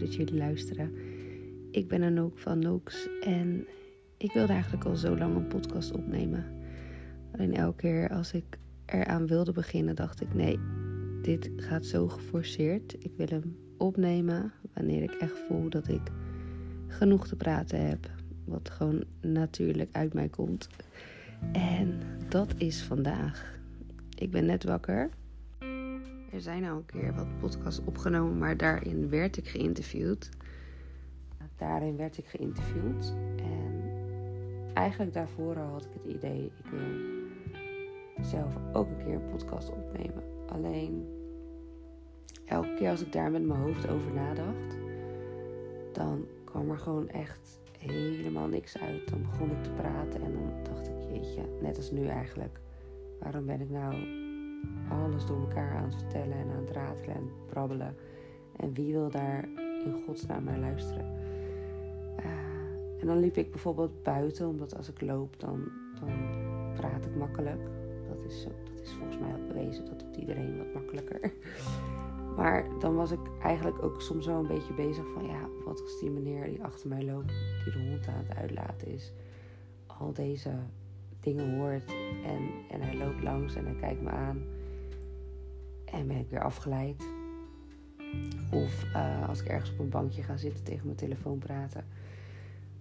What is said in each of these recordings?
dat jullie luisteren. Ik ben Anouk van Nooks en ik wilde eigenlijk al zo lang een podcast opnemen. Alleen elke keer als ik eraan wilde beginnen, dacht ik: nee, dit gaat zo geforceerd. Ik wil hem opnemen wanneer ik echt voel dat ik genoeg te praten heb. Wat gewoon natuurlijk uit mij komt. En dat is vandaag. Ik ben net wakker. Er zijn al een keer wat podcasts opgenomen, maar daarin werd ik geïnterviewd. Daarin werd ik geïnterviewd. En eigenlijk daarvoor had ik het idee, ik wil zelf ook een keer een podcast opnemen. Alleen elke keer als ik daar met mijn hoofd over nadacht, dan kwam er gewoon echt helemaal niks uit. Dan begon ik te praten en dan dacht ik, jeetje, net als nu eigenlijk. Waarom ben ik nou alles door elkaar aan het vertellen en aan het ratelen en brabbelen? En wie wil daar in godsnaam naar luisteren? Uh, en dan liep ik bijvoorbeeld buiten, omdat als ik loop, dan, dan praat ik makkelijk. Dat is, dat is volgens mij ook bewezen, dat doet iedereen wat makkelijker. Maar dan was ik eigenlijk ook soms wel een beetje bezig van ja, wat als die meneer die achter mij loopt, die de hond aan het uitlaten is, al deze dingen hoort en, en hij loopt langs en hij kijkt me aan en ben ik weer afgeleid. Of uh, als ik ergens op een bankje ga zitten tegen mijn telefoon praten,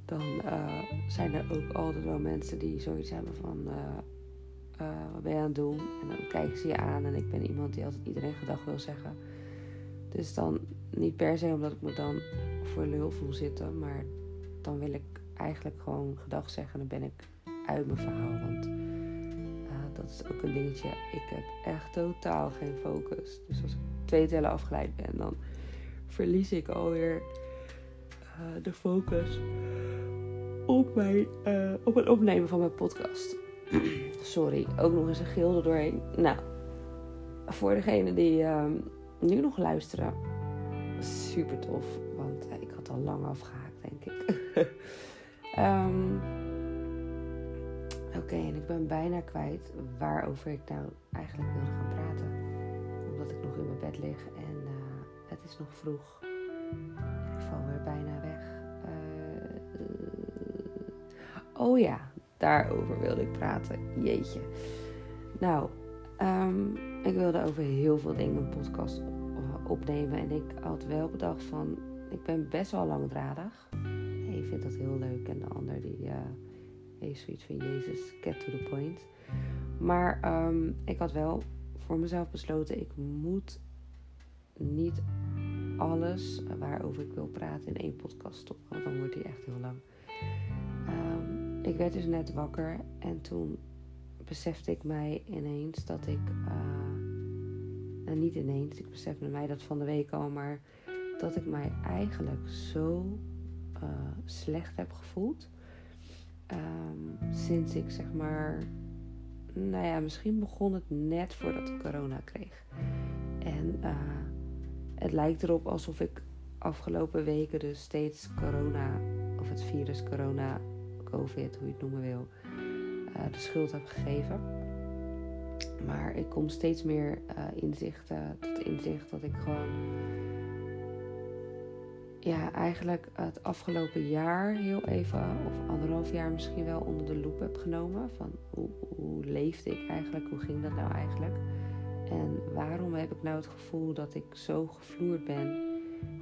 dan uh, zijn er ook altijd wel mensen die zoiets hebben van uh, wat ben je aan het doen? En dan kijken ze je aan en ik ben iemand die altijd iedereen gedag wil zeggen. Dus dan niet per se omdat ik me dan voor lul voel zitten, maar dan wil ik eigenlijk gewoon gedag zeggen en dan ben ik uit mijn verhaal. Want uh, dat is ook een dingetje. Ik heb echt totaal geen focus. Dus als ik twee tellen afgeleid ben, dan verlies ik alweer uh, de focus op, mijn, uh, op het opnemen van mijn podcast. Sorry, ook nog eens een er doorheen. Nou, voor degene die nu nog luisteren. Super tof, want eh, ik had al lang afgehaakt, denk ik. um, Oké, en ik ben bijna kwijt waarover ik nou eigenlijk wilde gaan praten. Omdat ik nog in mijn bed lig en uh, het is nog vroeg. Ik val weer bijna weg. Uh, oh ja, daarover wilde ik praten. Jeetje. Nou, um, ik wilde over heel veel dingen een podcast opnemen. En ik had wel bedacht van, ik ben best wel langdradig. Ik vind dat heel leuk. En de ander die heeft zoiets van, Jezus, get to the point. Maar um, ik had wel voor mezelf besloten, ik moet niet alles waarover ik wil praten in één podcast stoppen. Want dan wordt die echt heel lang. Um, ik werd dus net wakker en toen besefte ik mij ineens dat ik. Uh, niet ineens, ik besefte mij dat van de week al, maar dat ik mij eigenlijk zo uh, slecht heb gevoeld. Um, sinds ik zeg maar. Nou ja, misschien begon het net voordat ik corona kreeg. En uh, het lijkt erop alsof ik afgelopen weken dus steeds corona, of het virus corona, COVID, hoe je het noemen wil, uh, de schuld heb gegeven. Maar ik kom steeds meer uh, inzicht, uh, tot inzicht dat ik gewoon. Ja, eigenlijk het afgelopen jaar heel even, of anderhalf jaar misschien wel, onder de loep heb genomen. Van hoe, leefde ik eigenlijk? Hoe ging dat nou eigenlijk? En waarom heb ik nou het gevoel dat ik zo gevloerd ben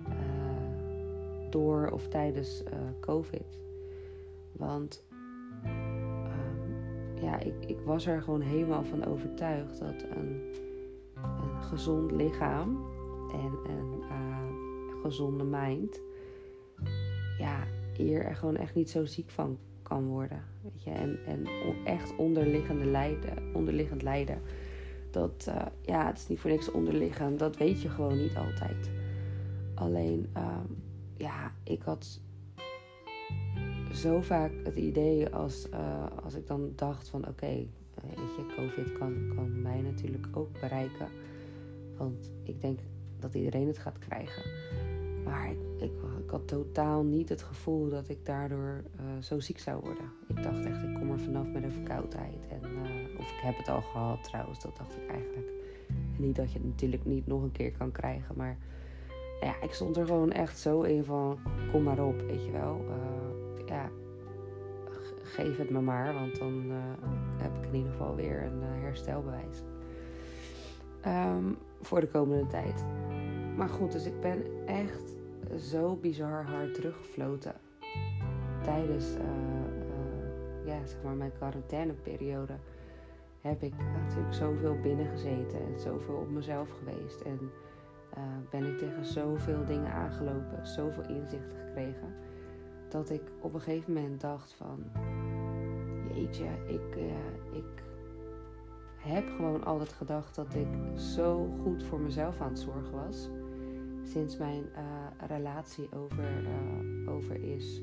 uh, door of tijdens COVID? Want ja, ik, ik was er gewoon helemaal van overtuigd dat een, een gezond lichaam en een uh, gezonde mind, ja, hier er gewoon echt niet zo ziek van kan worden. Weet je? En, en echt onderliggende lijden, onderliggend lijden. Dat, uh, ja, het is niet voor niks onderliggend. Dat weet je gewoon niet altijd. Alleen, uh, ja, ik had zo vaak het idee als, uh, als ik dan dacht van oké, okay, weet je, COVID kan, kan mij natuurlijk ook bereiken. Want ik denk dat iedereen het gaat krijgen. Maar ik, had totaal niet het gevoel dat ik daardoor uh, zo ziek zou worden. Ik dacht echt, ik kom er vanaf met een verkoudheid. En, uh, of ik heb het al gehad trouwens, dat dacht ik eigenlijk. En niet dat je het natuurlijk niet nog een keer kan krijgen. Maar ja, ik stond er gewoon echt zo in van, kom maar op, weet je wel. ja, geef het me maar, want dan heb ik in ieder geval weer een herstelbewijs. Um, voor de komende tijd. Maar goed, dus ik ben echt zo bizar hard teruggefloten tijdens uh, uh, ja, zeg maar mijn quarantaineperiode heb ik natuurlijk zoveel binnengezeten en zoveel op mezelf geweest. En uh, ben ik tegen zoveel dingen aangelopen, zoveel inzichten gekregen. Dat ik op een gegeven moment dacht van, jeetje, ik, ik heb gewoon altijd gedacht dat ik zo goed voor mezelf aan het zorgen was. Sinds mijn uh, relatie over, uh, over is,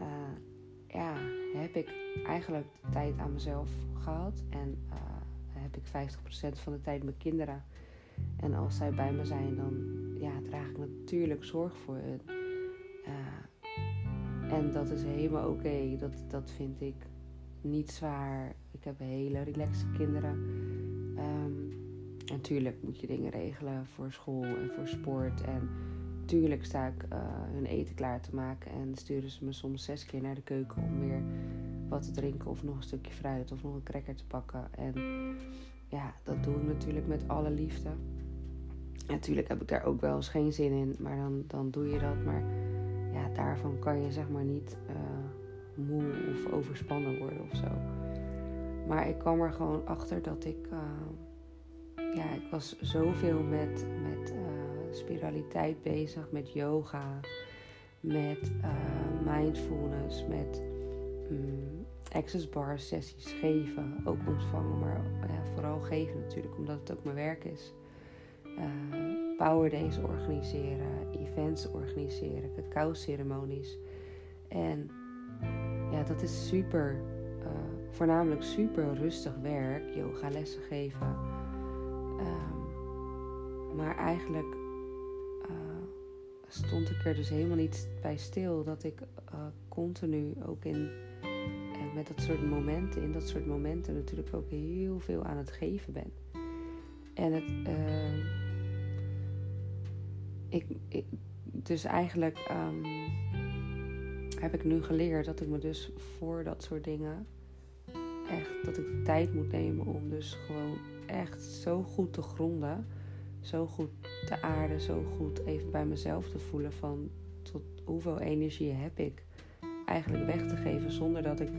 uh, ja, heb ik eigenlijk tijd aan mezelf gehad. En heb ik 50% van de tijd mijn kinderen. En als zij bij me zijn, dan ja, draag ik natuurlijk zorg voor hen. en dat is helemaal oké. Dat, dat vind ik niet zwaar. Ik heb hele relaxe kinderen. Um, en tuurlijk moet je dingen regelen voor school en voor sport. En tuurlijk sta ik uh, hun eten klaar te maken. En sturen ze me soms zes keer naar de keuken om weer wat te drinken. Of nog een stukje fruit of nog een cracker te pakken. En ja, dat doe ik natuurlijk met alle liefde. Natuurlijk heb ik daar ook wel eens geen zin in. Maar dan, dan doe je dat. Maar ja, daarvan kan je zeg maar niet... Uh, moe of overspannen worden of zo. Maar ik kwam er gewoon achter dat ik. Uh, ja, ik was zoveel met, met uh, spiritualiteit bezig, met yoga, met uh, mindfulness, met um, access bar sessies geven, ook ontvangen, maar vooral geven natuurlijk, omdat het ook mijn werk is. power days organiseren, events organiseren, cacao ceremonies. En ja, dat is super, uh, voornamelijk super rustig werk, yoga lessen geven. Um, maar eigenlijk uh, stond ik er dus helemaal niet bij stil dat ik uh, continu ook in met dat soort momenten, in dat soort momenten natuurlijk ook heel veel aan het geven ben. En het, ehm, ik, ik, dus eigenlijk um, heb ik nu geleerd dat ik me dus voor dat soort dingen echt dat ik de tijd moet nemen om dus gewoon echt zo goed te gronden, zo goed te aarden, zo goed even bij mezelf te voelen van tot hoeveel energie heb ik eigenlijk weg te geven zonder dat ik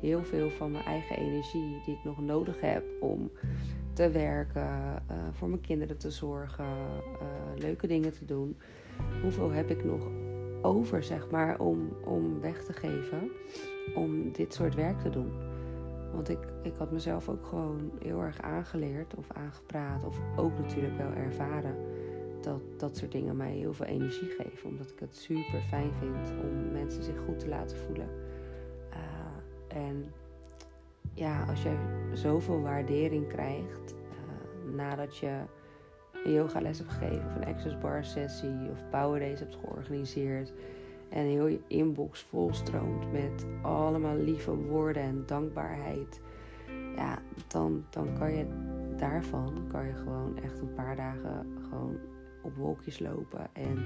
heel veel van mijn eigen energie die ik nog nodig heb om te werken, uh, voor mijn kinderen te zorgen, uh, leuke dingen te doen. Hoeveel heb ik nog over, zeg maar, om, om weg te geven om dit soort werk te doen. Want ik, ik had mezelf ook gewoon heel erg aangeleerd of aangepraat, of ook natuurlijk wel ervaren dat dat soort dingen mij heel veel energie geven. Omdat ik het super fijn vind om mensen zich goed te laten voelen. Uh, en ja, als je zoveel waardering krijgt uh, nadat je een yogales hebt gegeven of een access bar sessie of power days hebt georganiseerd. En heel je inbox volstroomt met allemaal lieve woorden en dankbaarheid. Ja, dan, dan kan je daarvan kan je gewoon echt een paar dagen gewoon op wolkjes lopen. En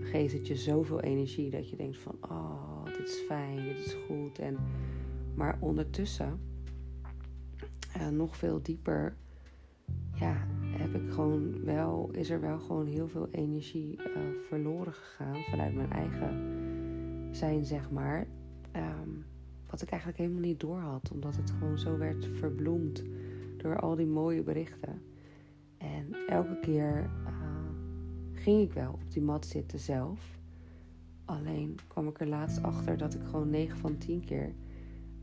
geeft het je zoveel energie dat je denkt van oh, dit is fijn, dit is goed. En, maar ondertussen, uh, nog veel dieper, ja, heb ik gewoon wel, is er wel gewoon heel veel energie uh, verloren gegaan vanuit mijn eigen zijn, zeg maar. Um, wat ik eigenlijk helemaal niet door had, omdat het gewoon zo werd verbloemd door al die mooie berichten. En elke keer uh, ging ik wel op die mat zitten zelf. Alleen kwam ik er laatst achter dat ik gewoon 9 van 10 keer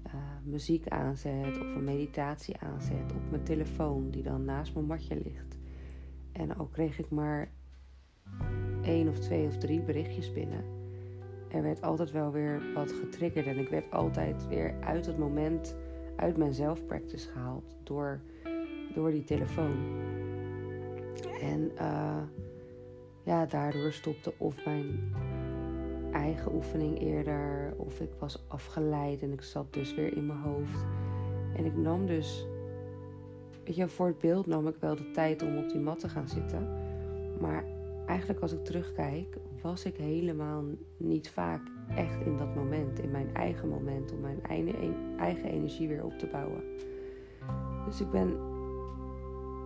uh, muziek aanzet of een meditatie aanzet op mijn telefoon die dan naast mijn matje ligt. En ook kreeg ik maar één of twee of drie berichtjes binnen. Er werd altijd wel weer wat getriggerd en ik werd altijd weer uit het moment, uit mijn zelfpractice gehaald door, door die telefoon. En uh, ja, daardoor stopte of mijn eigen oefening eerder. Of ik was afgeleid en ik zat dus weer in mijn hoofd. En ik nam dus, weet je, voor het beeld nam ik wel de tijd om op die mat te gaan zitten. Maar eigenlijk als ik terugkijk, was ik helemaal niet vaak echt in dat moment, in mijn eigen moment, om mijn eigen energie weer op te bouwen. Dus ik ben,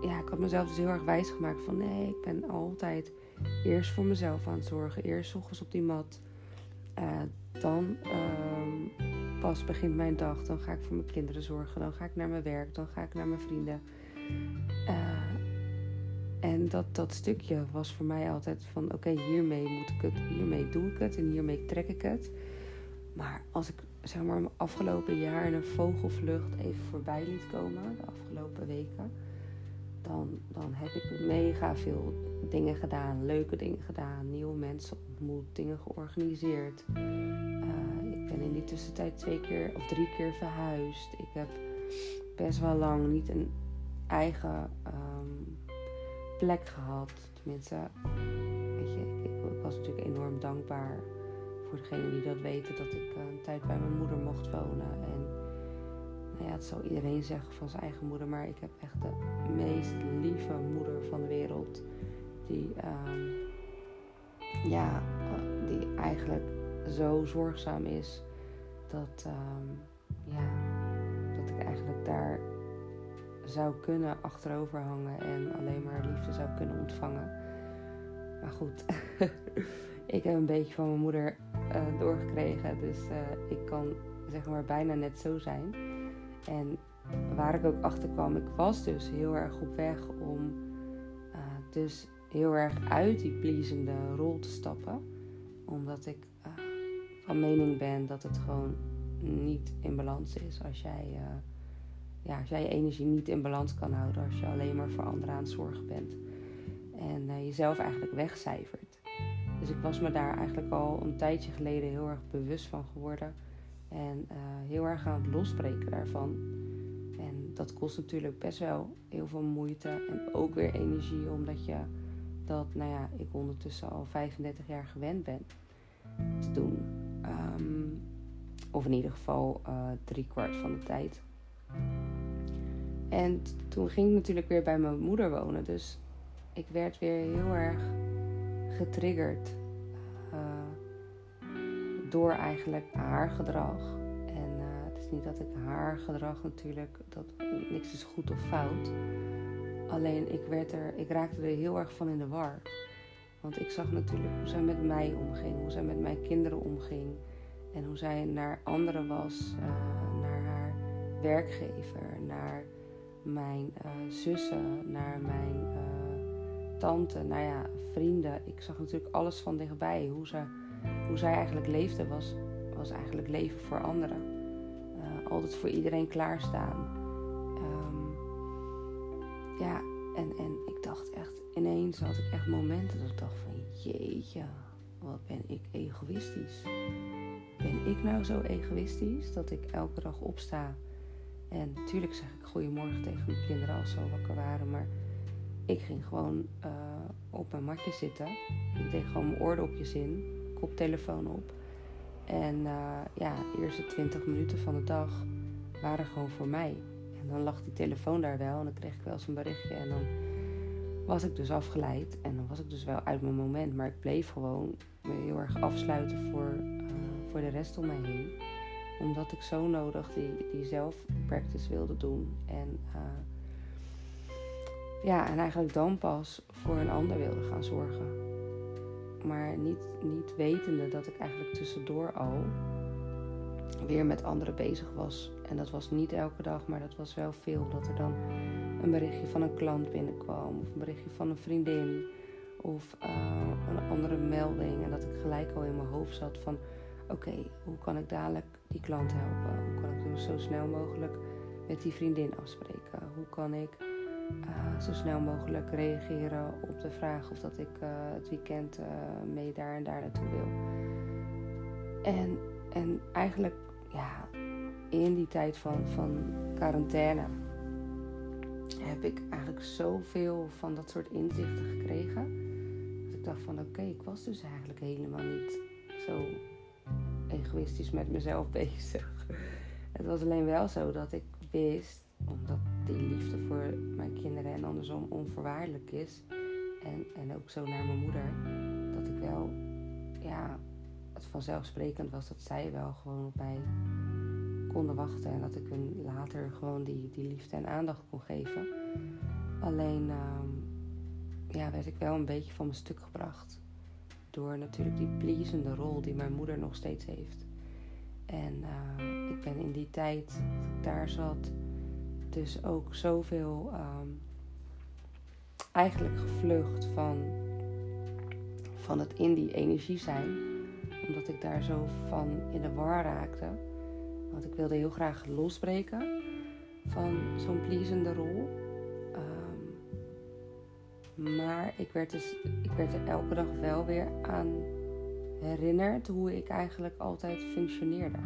ja, ik had mezelf dus heel erg wijs gemaakt van nee, ik ben altijd eerst voor mezelf aan het zorgen. Eerst ochtends op die mat. Uh, dan uh, pas begint mijn dag. Dan ga ik voor mijn kinderen zorgen. Dan ga ik naar mijn werk. Dan ga ik naar mijn vrienden. Uh, en dat, dat stukje was voor mij altijd van oké, hiermee moet ik het, hiermee doe ik het en hiermee trek ik het. Maar als ik zeg maar mijn afgelopen jaar een vogelvlucht even voorbij liet komen, de afgelopen weken, dan, dan heb ik mega veel dingen gedaan, leuke dingen gedaan, nieuwe mensen ontmoet, dingen georganiseerd. Uh, ik ben in die tussentijd twee keer of drie keer verhuisd. Ik heb best wel lang niet een eigen um, plek gehad. Tenminste, weet je, ik, was natuurlijk enorm dankbaar voor degene die dat weten dat ik een tijd bij mijn moeder mocht wonen. En nou ja, het zal iedereen zeggen van zijn eigen moeder, maar ik heb echt de meest lieve moeder van de wereld. Die, um, ja, die eigenlijk zo zorgzaam is dat, um, ja, dat ik eigenlijk daar zou kunnen achterover hangen en alleen maar liefde zou kunnen ontvangen. Maar goed, ik heb een beetje van mijn moeder uh, doorgekregen, dus uh, ik kan zeg maar bijna net zo zijn. En waar ik ook achter kwam, ik was dus heel erg op weg om uh, dus heel erg uit die pleasende rol te stappen. Omdat ik van mening ben dat het gewoon niet in balans is als jij ja, als jij je energie niet in balans kan houden als je alleen maar voor anderen aan het zorgen bent. En jezelf eigenlijk wegcijfert. Dus ik was me daar eigenlijk al een tijdje geleden heel erg bewust van geworden. En uh, heel erg aan het losbreken daarvan. En dat kost natuurlijk best wel heel veel moeite en ook weer energie, omdat je dat, nou ja, ik ondertussen al 35 jaar gewend ben te doen. Um, of in ieder geval uh, drie kwart van de tijd. En toen ging ik natuurlijk weer bij mijn moeder wonen. Dus ik werd weer heel erg getriggerd door eigenlijk haar gedrag. En uh, het is niet dat ik haar gedrag natuurlijk, dat niks is goed of fout. Alleen ik, werd er, ik raakte er heel erg van in de war. Want ik zag natuurlijk hoe zij met mij omging, hoe zij met mijn kinderen omging. En hoe zij naar anderen was, uh, naar haar werkgever, naar mijn uh, zussen, naar mijn uh, tante, nou ja, vrienden. Ik zag natuurlijk alles van dichtbij. Hoe, ze, hoe zij eigenlijk leefde was, was eigenlijk leven voor anderen. Uh, altijd voor iedereen klaarstaan. Um, ja, en, en ik dacht echt, ineens had ik echt momenten dat ik dacht van jeetje, wat ben ik egoïstisch. Ben ik nou zo egoïstisch dat ik elke dag opsta en natuurlijk zeg ik goedemorgen tegen mijn kinderen als ze al wakker waren. Maar ik ging gewoon uh, op mijn matje zitten. Ik deed gewoon mijn oordopjes in, koptelefoon op. En uh, ja, de eerste 20 minuten van de dag waren gewoon voor mij. En dan lag die telefoon daar wel en dan kreeg ik wel eens een berichtje. En dan was ik dus afgeleid. En dan was ik dus wel uit mijn moment. Maar ik bleef gewoon me heel erg afsluiten voor, uh, voor de rest om mij heen omdat ik zo nodig die, die zelfpractice wilde doen. En, uh, ja, en eigenlijk dan pas voor een ander wilde gaan zorgen. Maar niet, niet wetende dat ik eigenlijk tussendoor al weer met anderen bezig was. En dat was niet elke dag, maar dat was wel veel. Dat er dan een berichtje van een klant binnenkwam, of een berichtje van een vriendin, of uh, een andere melding. En dat ik gelijk al in mijn hoofd zat van: oké, hoe kan ik dadelijk die klant helpen? Hoe kan ik dus zo snel mogelijk met die vriendin afspreken? Hoe kan ik uh, zo snel mogelijk reageren op de vraag of dat ik uh, het weekend uh, mee daar en daar naartoe wil? En, en eigenlijk, ja, in die tijd van, van quarantaine heb ik eigenlijk zoveel van dat soort inzichten gekregen. Dat ik dacht van oké, ik was dus eigenlijk helemaal niet zo egoïstisch met mezelf bezig. Het was alleen wel zo dat ik wist, omdat die liefde voor mijn kinderen en andersom onvoorwaardelijk is. en, en ook zo naar mijn moeder, dat ik wel, ja, het vanzelfsprekend was dat zij wel gewoon op mij konden wachten en dat ik hun later gewoon die, die liefde en aandacht kon geven. Alleen ehm, ja, werd ik wel een beetje van mijn stuk gebracht. Door natuurlijk die pleasende rol die mijn moeder nog steeds heeft. En uh, ik ben in die tijd dat ik daar zat, dus ook zoveel um, eigenlijk gevlucht van, van het in die energie zijn. Omdat ik daar zo van in de war raakte. Want ik wilde heel graag losbreken van zo'n pleasende rol. Um, maar ik werd, dus, ik werd er elke dag wel weer aan herinnerd hoe ik eigenlijk altijd functioneerde.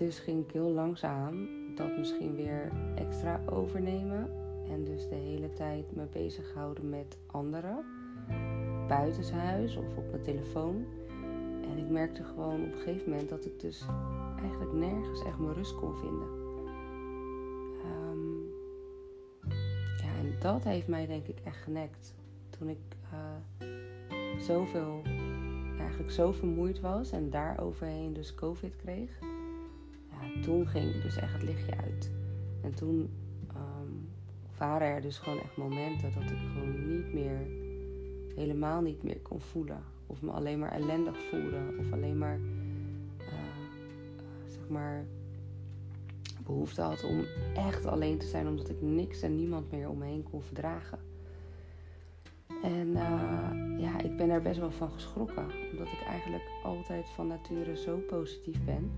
Dus ging ik heel langzaam dat misschien weer extra overnemen. En dus de hele tijd me bezighouden met anderen. Buitenshuis of op mijn telefoon. En ik merkte gewoon op een gegeven moment dat ik dus eigenlijk nergens echt mijn rust kon vinden. Um, ja, en dat heeft mij denk ik echt genekt. Toen ik uh, zoveel, eigenlijk zo vermoeid was en daar overheen dus COVID kreeg. Toen ging dus echt het lichtje uit. En toen um, waren er dus gewoon echt momenten dat ik gewoon niet meer, helemaal niet meer kon voelen. Of me alleen maar ellendig voelde. Of alleen maar, uh, zeg maar, behoefte had om echt alleen te zijn. Omdat ik niks en niemand meer om me heen kon verdragen. En uh, ja, ik ben er best wel van geschrokken. Omdat ik eigenlijk altijd van nature zo positief ben.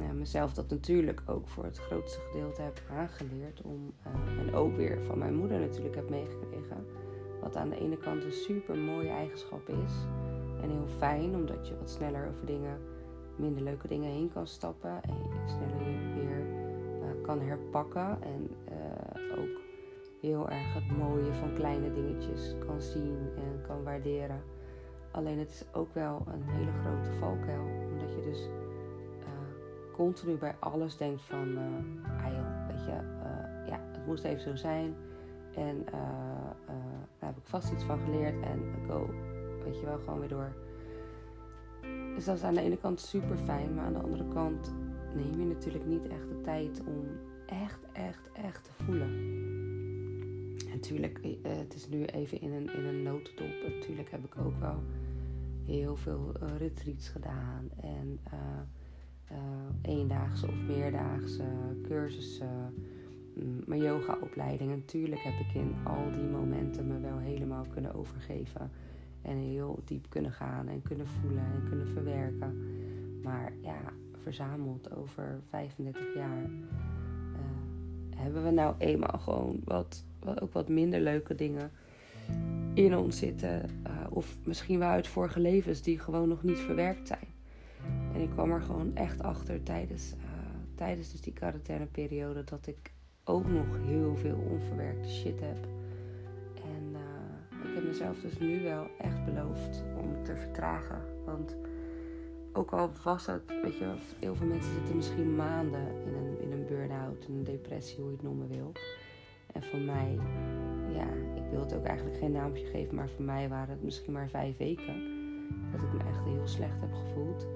Ja, mezelf dat natuurlijk ook voor het grootste gedeelte heb aangeleerd. Om, uh, en ook weer van mijn moeder natuurlijk heb meegekregen. Wat aan de ene kant een super mooie eigenschap is. En heel fijn, omdat je wat sneller over dingen, minder leuke dingen heen kan stappen. En je sneller weer uh, kan herpakken. En ook heel erg het mooie van kleine dingetjes kan zien en kan waarderen. Alleen het is ook wel een hele grote valkuil. Omdat je dus continu bij alles denkt van... Uh, weet je, uh, ja, het moest even zo zijn. En daar heb ik vast iets van geleerd en go, weet je wel, gewoon weer door. Dus dat is aan de ene kant super fijn, maar aan de andere kant neem je natuurlijk niet echt de tijd om echt, echt, echt te voelen. natuurlijk, het is nu even in een, in een notendop. Natuurlijk heb ik ook wel heel veel retreats gedaan en eendaagse of meerdaagse cursussen mijn yogaopleiding. En natuurlijk heb ik in al die momenten me wel helemaal kunnen overgeven. En heel diep kunnen gaan en kunnen voelen en kunnen verwerken. Maar ja, verzameld over 35 jaar uh, hebben we nou eenmaal gewoon wat, wat, ook wat minder leuke dingen in ons zitten. Uh, of misschien wel uit vorige levens die gewoon nog niet verwerkt zijn. En ik kwam er gewoon echt achter tijdens, uh, tijdens dus die quarantaineperiode dat ik ook nog heel veel onverwerkte shit heb. En uh, ik heb mezelf dus nu wel echt beloofd om te vertragen. Want ook al was het, weet je, heel veel mensen zitten misschien maanden in een, in een burn-out, in een depressie, hoe je het noemen wil. En voor mij, ja, ik wil het ook eigenlijk geen naampje geven, maar voor mij waren het misschien maar vijf weken dat ik me echt heel slecht heb gevoeld.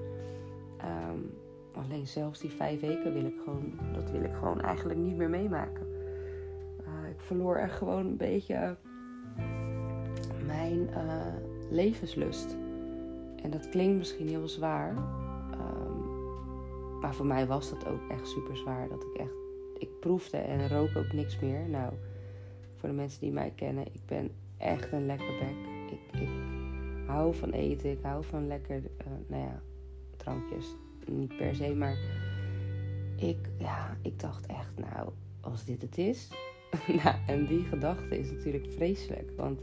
Um, Alleen zelfs die vijf weken wil ik gewoon, dat wil ik gewoon eigenlijk niet meer meemaken. Uh, ik verloor echt gewoon een beetje mijn uh, levenslust. En dat klinkt misschien heel zwaar. Um, maar voor mij was dat ook echt super zwaar. Dat ik echt, ik proefde en rook ook niks meer. Nou, voor de mensen die mij kennen, ik ben echt een lekker bek. Ik, ik hou van eten, ik hou van lekker, uh, nou ja, niet per se, maar ik, ja, ik dacht echt, nou, als dit het is. nou, en die gedachte is natuurlijk vreselijk, want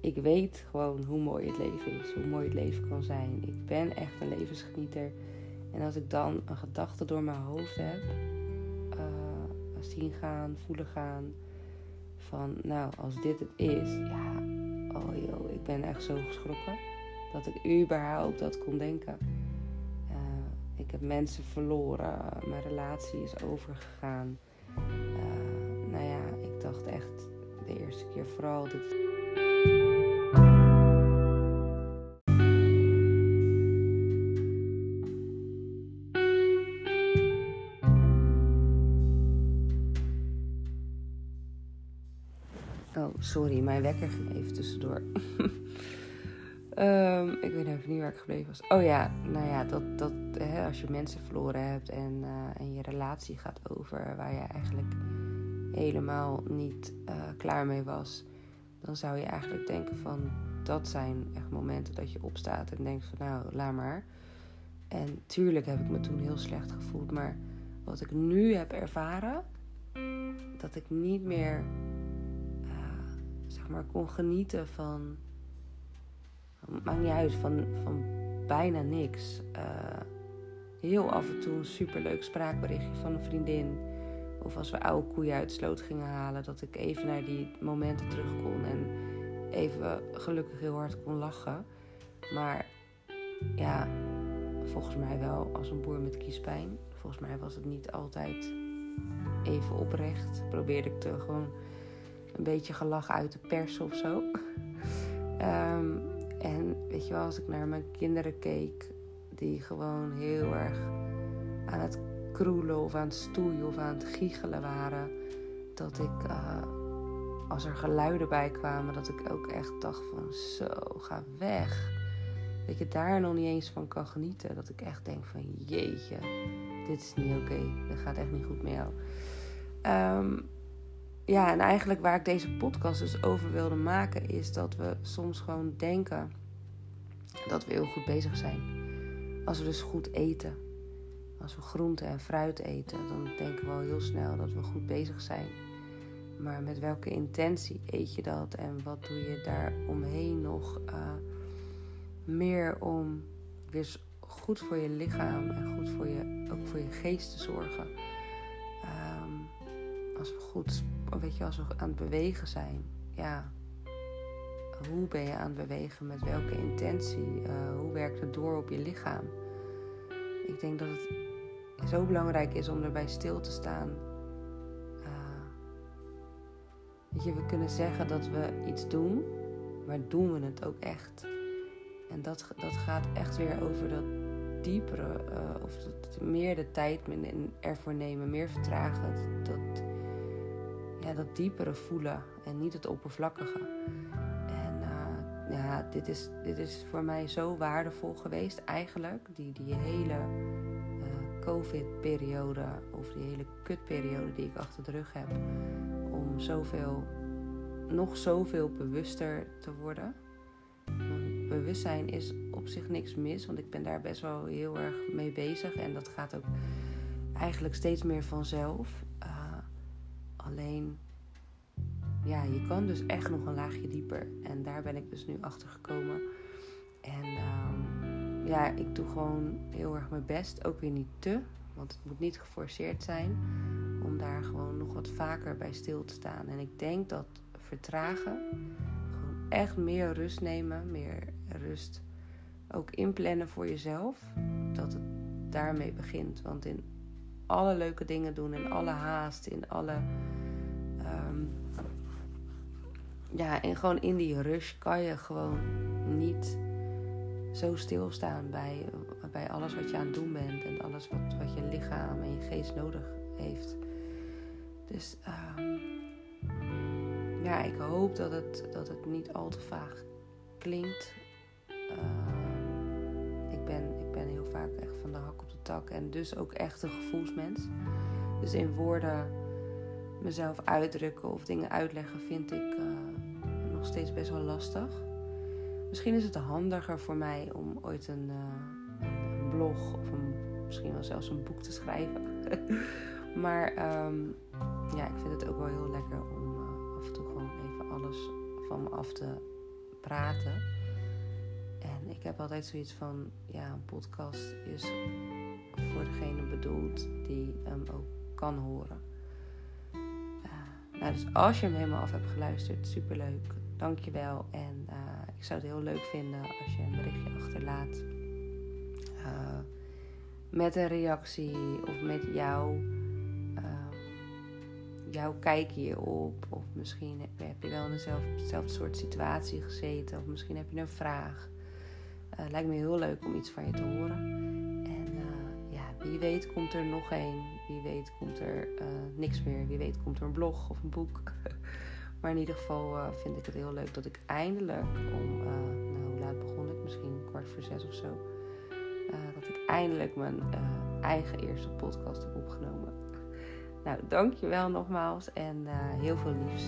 ik weet gewoon hoe mooi het leven is, hoe mooi het leven kan zijn. Ik ben echt een levensgenieter. En als ik dan een gedachte door mijn hoofd heb, uh, zien gaan, voelen gaan, van nou, als dit het is, ja, oh joh, ik ben echt zo geschrokken dat ik überhaupt dat kon denken. Ik heb mensen verloren. Mijn relatie is overgegaan. Uh, nou ja, ik dacht echt, de eerste keer vooral. Dit... Oh, sorry, mijn wekker ging even tussendoor. um, ik weet even niet waar ik gebleven was. Oh ja, nou ja, dat, dat hè, als je mensen verloren hebt en, uh, en je relatie gaat over waar je eigenlijk helemaal niet uh, klaar mee was, dan zou je eigenlijk denken van dat zijn echt momenten dat je opstaat en denkt van nou, laat maar. En tuurlijk heb ik me toen heel slecht gevoeld, maar wat ik nu heb ervaren, dat ik niet meer zeg maar kon genieten van. Maakt niet uit, van, van bijna niks. Uh, heel af en toe een superleuk spraakberichtje van een vriendin. Of als we oude koeien uit de sloot gingen halen, dat ik even naar die momenten terug kon en even gelukkig heel hard kon lachen. Maar ja, volgens mij wel als een boer met kiespijn. Volgens mij was het niet altijd even oprecht. Probeerde ik te gewoon een beetje gelach uit de pers of zo. Ehm, en weet je wel, als ik naar mijn kinderen keek, die gewoon heel erg aan het kroelen of aan het stoeien of aan het giechelen waren, dat ik, uh, als er geluiden bij kwamen, dat ik ook echt dacht van zo, ga weg. Dat je daar nog niet eens van kan genieten. Dat ik echt denk van jeetje, dit is niet oké. Okay. Dit gaat echt niet goed met jou. Um, ja, en eigenlijk waar ik deze podcast dus over wilde maken, is dat we soms gewoon denken dat we heel goed bezig zijn. Als we dus goed eten, als we groente en fruit eten, dan denken we al heel snel dat we goed bezig zijn. Maar met welke intentie eet je dat en wat doe je daar omheen nog uh, meer om weer goed voor je lichaam en goed voor je, ook voor je geest te zorgen? We goed, weet je, als we aan het bewegen zijn, ja, hoe ben je aan het bewegen? Met welke intentie? Uh, hoe werkt het door op je lichaam? Ik denk dat het zo belangrijk is om erbij stil te staan. Uh, weet je, we kunnen zeggen dat we iets doen, maar doen we het ook echt? En dat, dat gaat echt weer over dat diepere, uh, of dat, meer de tijd ervoor nemen, meer vertragen. Dat, ja, dat diepere voelen en niet het oppervlakkige. En uh, ja, dit is, dit is voor mij zo waardevol geweest eigenlijk. Die, die hele uh, COVID-periode of die hele kutperiode die ik achter de rug heb. Om zoveel, nog zoveel bewuster te worden. bewustzijn is op zich niks mis, want ik ben daar best wel heel erg mee bezig. En dat gaat ook eigenlijk steeds meer vanzelf. Alleen, ja, je kan dus echt nog een laagje dieper. En daar ben ik dus nu achter gekomen. En um, ja, ik doe gewoon heel erg mijn best. Ook weer niet te, want het moet niet geforceerd zijn. Om daar gewoon nog wat vaker bij stil te staan. En ik denk dat vertragen, gewoon echt meer rust nemen, meer rust ook inplannen voor jezelf, dat het daarmee begint. Want in alle leuke dingen doen, in alle haast, in alle Um, ja, en gewoon in die rush kan je gewoon niet zo stilstaan bij, bij alles wat je aan het doen bent en alles wat, wat je lichaam en je geest nodig heeft. Dus um, ja, ik hoop dat het, dat het niet al te vaag klinkt. Uh, ik, ben, vaak echt van de hak op de tak en dus ook echt een gevoelsmens. Dus in woorden mezelf uitdrukken of dingen uitleggen vind ik uh, nog steeds best wel lastig. Misschien is het handiger voor mij om ooit een, een blog of een, misschien wel zelfs een boek te schrijven. maar um, ja, ik vind het ook wel heel lekker om uh, af en toe gewoon even alles van me af te praten. Ik heb altijd zoiets van, ja, een podcast is voor degene bedoeld die hem ook kan horen. Nou, dus als je hem helemaal af hebt geluisterd, superleuk. Dankjewel. En uh, ik zou het heel leuk vinden als je een berichtje achterlaat. Uh, met een reactie of met jouw, uh, ja, hoe kijk hierop? Of misschien heb, heb je wel in dezelfde, soort situatie gezeten. Of misschien heb je een vraag. Uh, lijkt me heel leuk om iets van je te horen. En uh, ja, wie weet komt er nog een. Wie weet komt er uh, niks meer. Wie weet komt er een blog of een boek. maar in ieder geval vind ik het heel leuk dat ik eindelijk om, nou hoe laat begon ik? Misschien kwart voor zes of zo. dat ik eindelijk mijn eigen eerste podcast heb opgenomen. Nou, dankjewel nogmaals en heel veel liefs.